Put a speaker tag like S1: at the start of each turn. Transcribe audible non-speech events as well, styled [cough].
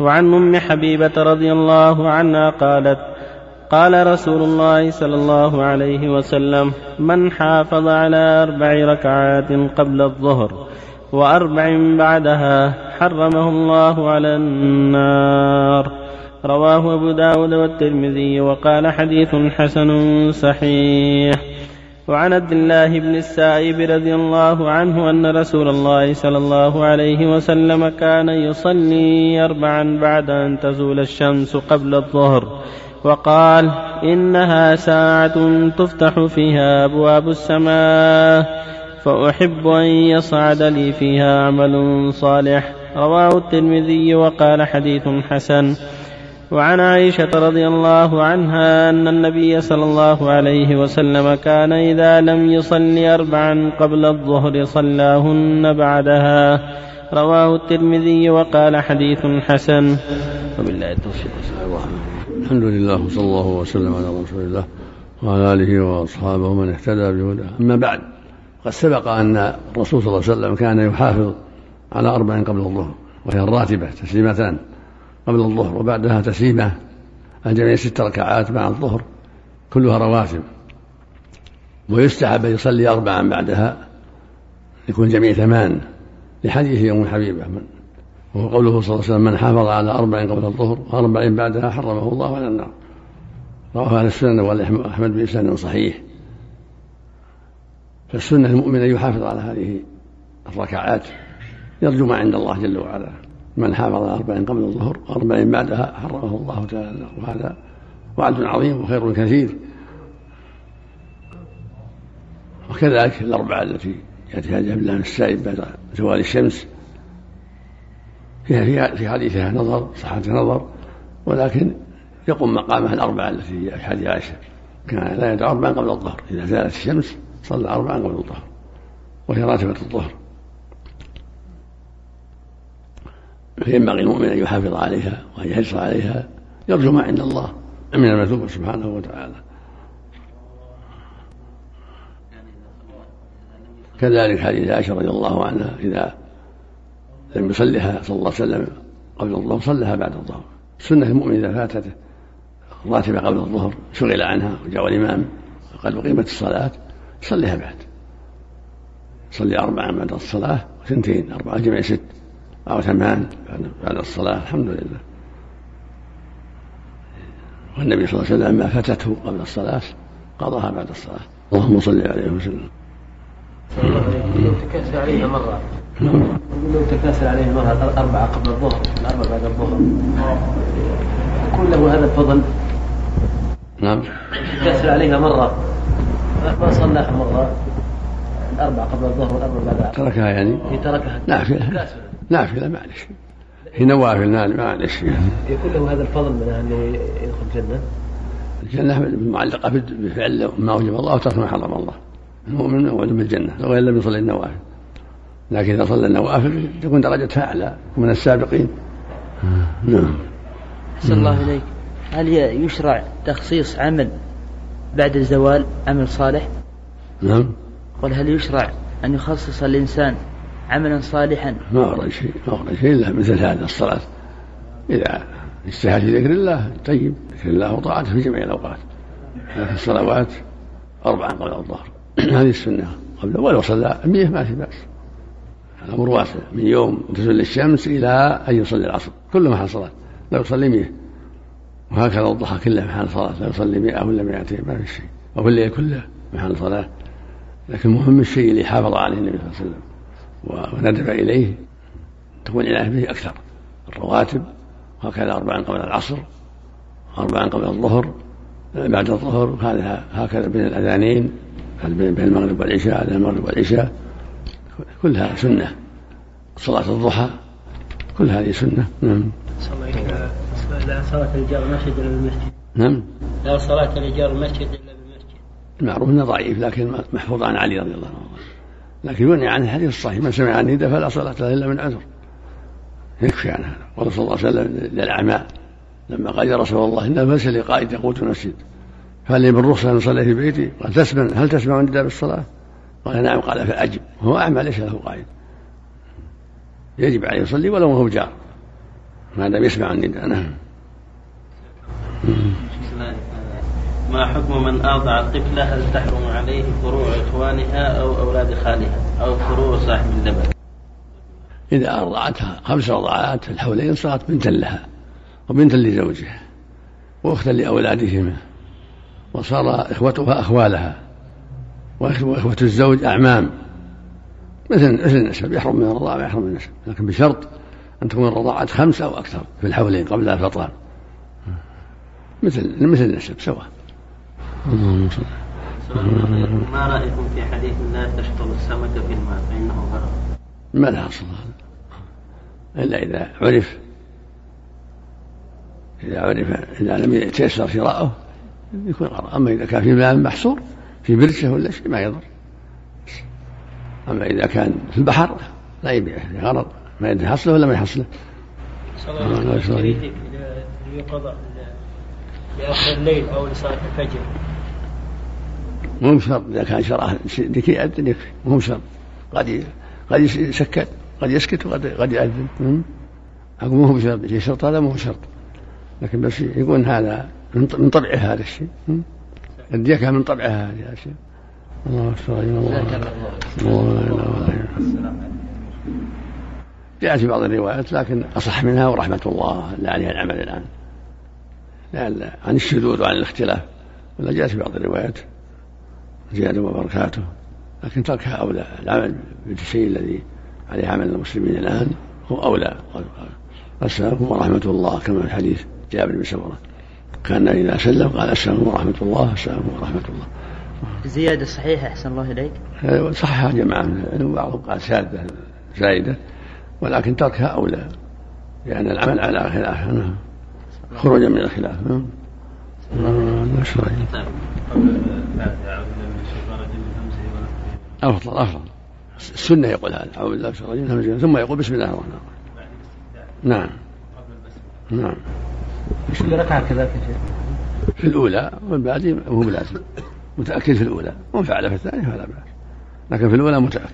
S1: وعن أم حبيبة رضي الله عنها قالت قال رسول الله صلى الله عليه وسلم من حافظ على أربع ركعات قبل الظهر وأربع بعدها حرمه الله على النار. رواه أبو داود والترمذي وقال حديث حسن صحيح. وعن عبد الله بن السائب رضي الله عنه أن رسول الله صلى الله عليه وسلم كان يصلي أربعا بعد أن تزول الشمس قبل الظهر وقال إنها ساعة تفتح فيها أبواب السماء فأحب أن يصعد لي فيها عمل صالح. رواه الترمذي وقال حديث حسن. وعن عائشة رضي الله عنها أن النبي صلى الله عليه وسلم كان إذا لم يصل أربعا قبل الظهر صلاهن بعدها. رواه الترمذي وقال حديث حسن. وبالله التوفيق.
S2: الحمد لله وصلى الله وسلم على رسول الله وعلى آله وأصحابه ومن اهتدى بهداه. أما بعد قد سبق أن الرسول صلى الله عليه وسلم كان يحافظ على أربع قبل الظهر وهي الراتبة تسليمتان. قبل الظهر وبعدها تسليمة. الجميع ست ركعات مع الظهر كلها رواتب. ويستحب أن يصلي أربعا بعدها يكون جميع ثمان لحديث يوم حبيبة وهو قوله صلى الله عليه وسلم من حافظ على أربع قبل الظهر وأربع بعدها حرمه الله على النار. رواه أهل السنة وأحمد بإسناد صحيح. فالسنة المؤمن أن يحافظ على هذه الركعات يرجو ما عند الله جل وعلا. من حافظ على أربع قبل الظهر وأربع بعدها حرمه الله تعالى. وهذا وعد عظيم وخير كثير. وكذلك الأربعة التي يأتيها جابر الله السائب بعد زوال الشمس فيها في حديثها نظر صحة نظر ولكن يقوم مقامها الأربعة التي في حديث عائشة. كان لا يدعو أربعا قبل الظهر. إذا زالت الشمس صلى أربعا قبل الظهر وهي راتبة الظهر. فينبغي المؤمن أن يحافظ عليها وأن يحرص عليها. يرجو ما عند الله. من المثوبة سبحانه وتعالى. كذلك حديث عائشة رضي الله عنها إذا لم يصلها صلى الله عليه وسلم قبل الظهر صلىها بعد الظهر. سنة المؤمن إذا فاتته راتبة قبل الظهر شغل عنها وجاء الإمام وقد أقيمت الصلاة صليها بعد. صلي أربعا بعد الصلاة وثنتين أربعة جمع ست. أو ثمان. بعد الصلاة الحمد لله. والنبي صلى الله عليه وسلم ما فاتته قبل الصلاة قضاها بعد الصلاة. اللهم صل عليه وسلم.
S3: لو تكاسل عليها مرة لو تكاسل عليها مرة أربعة قبل الظهر الأربعة بعد الظهر. يكون له هذا الفضل.
S2: نعم.
S3: تكاسل عليها مرة. ما صلاها مرة. الأربعة قبل الظهر والأربعة بعد
S2: تركها يعني؟
S3: هي تركها.
S2: نافلة نافلة معلش هي نوافل معلش
S3: يكون له هذا الفضل من أنه يدخل الجنة؟
S2: الجنة معلقة بفعل ما أوجب الله وترك ما حرم الله. المؤمن موعود بالجنة لو لم يصلي النوافل لكن إذا صلى النوافل تكون درجتها أعلى من السابقين. نعم.
S4: أحسن الله إليك. هل يشرع تخصيص عمل بعد الزوال عمل صالح؟
S2: نعم.
S4: قل هل يشرع أن يخصص الإنسان عملا صالحا.
S2: ما ورد شيء ما ورد شيء إلا مثل هذا الصلاة. إذا اجتهد في ذكر الله طيب ذكر الله وطاعته في جميع الأوقات. لكن الصلوات أربعا قبل الظهر. [clears throat] هذه السنة قبل ولو صلى مية ما في بأس. الأمر واسع من يوم تزل الشمس إلى أن يصلي العصر. كله محل صلاة. لا يصلي مية وهكذا الضحى كله محل صلاة. لا يصلي مئة ولا مئتين ما في شيء. الليل كله محل صلاة. لكن مهم الشيء اللي حافظ عليه النبي صلى الله عليه وسلم. وندب إليه تكون العناية به أكثر. الرواتب وهكذا أربعا قبل العصر أربعا قبل الظهر بعد الظهر هذا هكذا بين الأذانين بين المغرب والعشاء بين المغرب والعشاء. كلها سنة. صلاة الضحى كل هذه سنة. نعم.
S3: لا صلاة المسجد إلا بالمسجد.
S2: نعم.
S3: لا صلاة لجار المسجد إلا بالمسجد.
S2: المعروف إنه ضعيف لكن محفوظ عن علي رضي الله عنه. لكن يغني عن الحديث الصحيح من سمع النداء فلا صلاة له إلا من عذر. يكفي عن هذا. قال صلى الله عليه وسلم للأعمى لما قال يا رسول الله إن ليس لي قائد يقود المسجد. فهل لي بالرخصة أن أصلي في بيتي؟ قال تسمع هل تسمع النداء بالصلاة؟ قال نعم. قال فأجب. وهو أعمى ليس له قائد. يجب عليه يصلي ولو هو جار. ما دام يسمع النداء نعم.
S1: ما حكم من أرضع الطفلة هل تحرم عليه فروع إخوانها أو أولاد خالها أو فروع صاحب اللبن
S2: إذا أرضعتها خمس رضعات في الحولين صارت بنتا لها وبنتا لزوجها وأختا لأولادهما وصار إخوتها أخوالها وإخوة الزوج أعمام. مثل مثل النسب يحرم من الرضاعة ويحرم من النسب لكن بشرط أن تكون الرضاعة خمسة أو أكثر في الحولين قبل الفطام مثل مثل النسب سواء.
S1: اللهم صل ما رأيكم في حديث لا تشطب السمك في الماء فإنه غرق؟
S2: ما لها أصل. إلا إذا عرف إذا عرف إذا لم يتيسر شراؤه يكون غرق. أما إذا كان في ماء محصور في برشة ولا شيء ما يضر. أما إذا كان في البحر لا يبيع غرض ما يدري حصله ولا ما يحصله.
S5: صلى الله عليه وسلم يقضى لآخر الليل أو لصلاة الفجر.
S2: مو بشرط إذا كان شراه لكي يأذن يكفي مو بشرط. قد قد يسكت قد يسكت وقد قد يأذن. أقول مو بشرط في شرط هذا مو بشرط. لكن بس يقول هذا من طبعه هذا الشيء. الديكة من طبعها هذا الشيء. الله أكبر الله الله. جاءت في بعض الروايات لكن أصح منها ورحمة الله لا عليها العمل الآن. عن الشذوذ وعن الاختلاف. ولا جاءت في بعض الروايات. زيادة وبركاته. لكن تركها أولى. العمل بالشيء الذي عليه عمل المسلمين الآن هو أولى. السلام ورحمة الله. كما في الحديث جابر بن سمرة كان إذا سلم قال السلام ورحمة الله. السلام ورحمة الله.
S4: زيادة صحيحة أحسن الله إليك.
S2: صحها جماعة من بعضهم قال شاذة زايدة. ولكن تركها أولى. لأن العمل على خلاف نعم خروجا من الخلاف. نعم. أفضل أفضل. السنة يقول هذا. أعوذ بالله من الشيطان ثم يقول بسم الله الرحمن الرحيم. نعم. نعم.
S3: كل ركعة كذلك
S2: في الأولى والباقي هو بلازم. متأكد في الأولى. ومن فعل في الثانية فلا بأس. لكن في الأولى متأكد.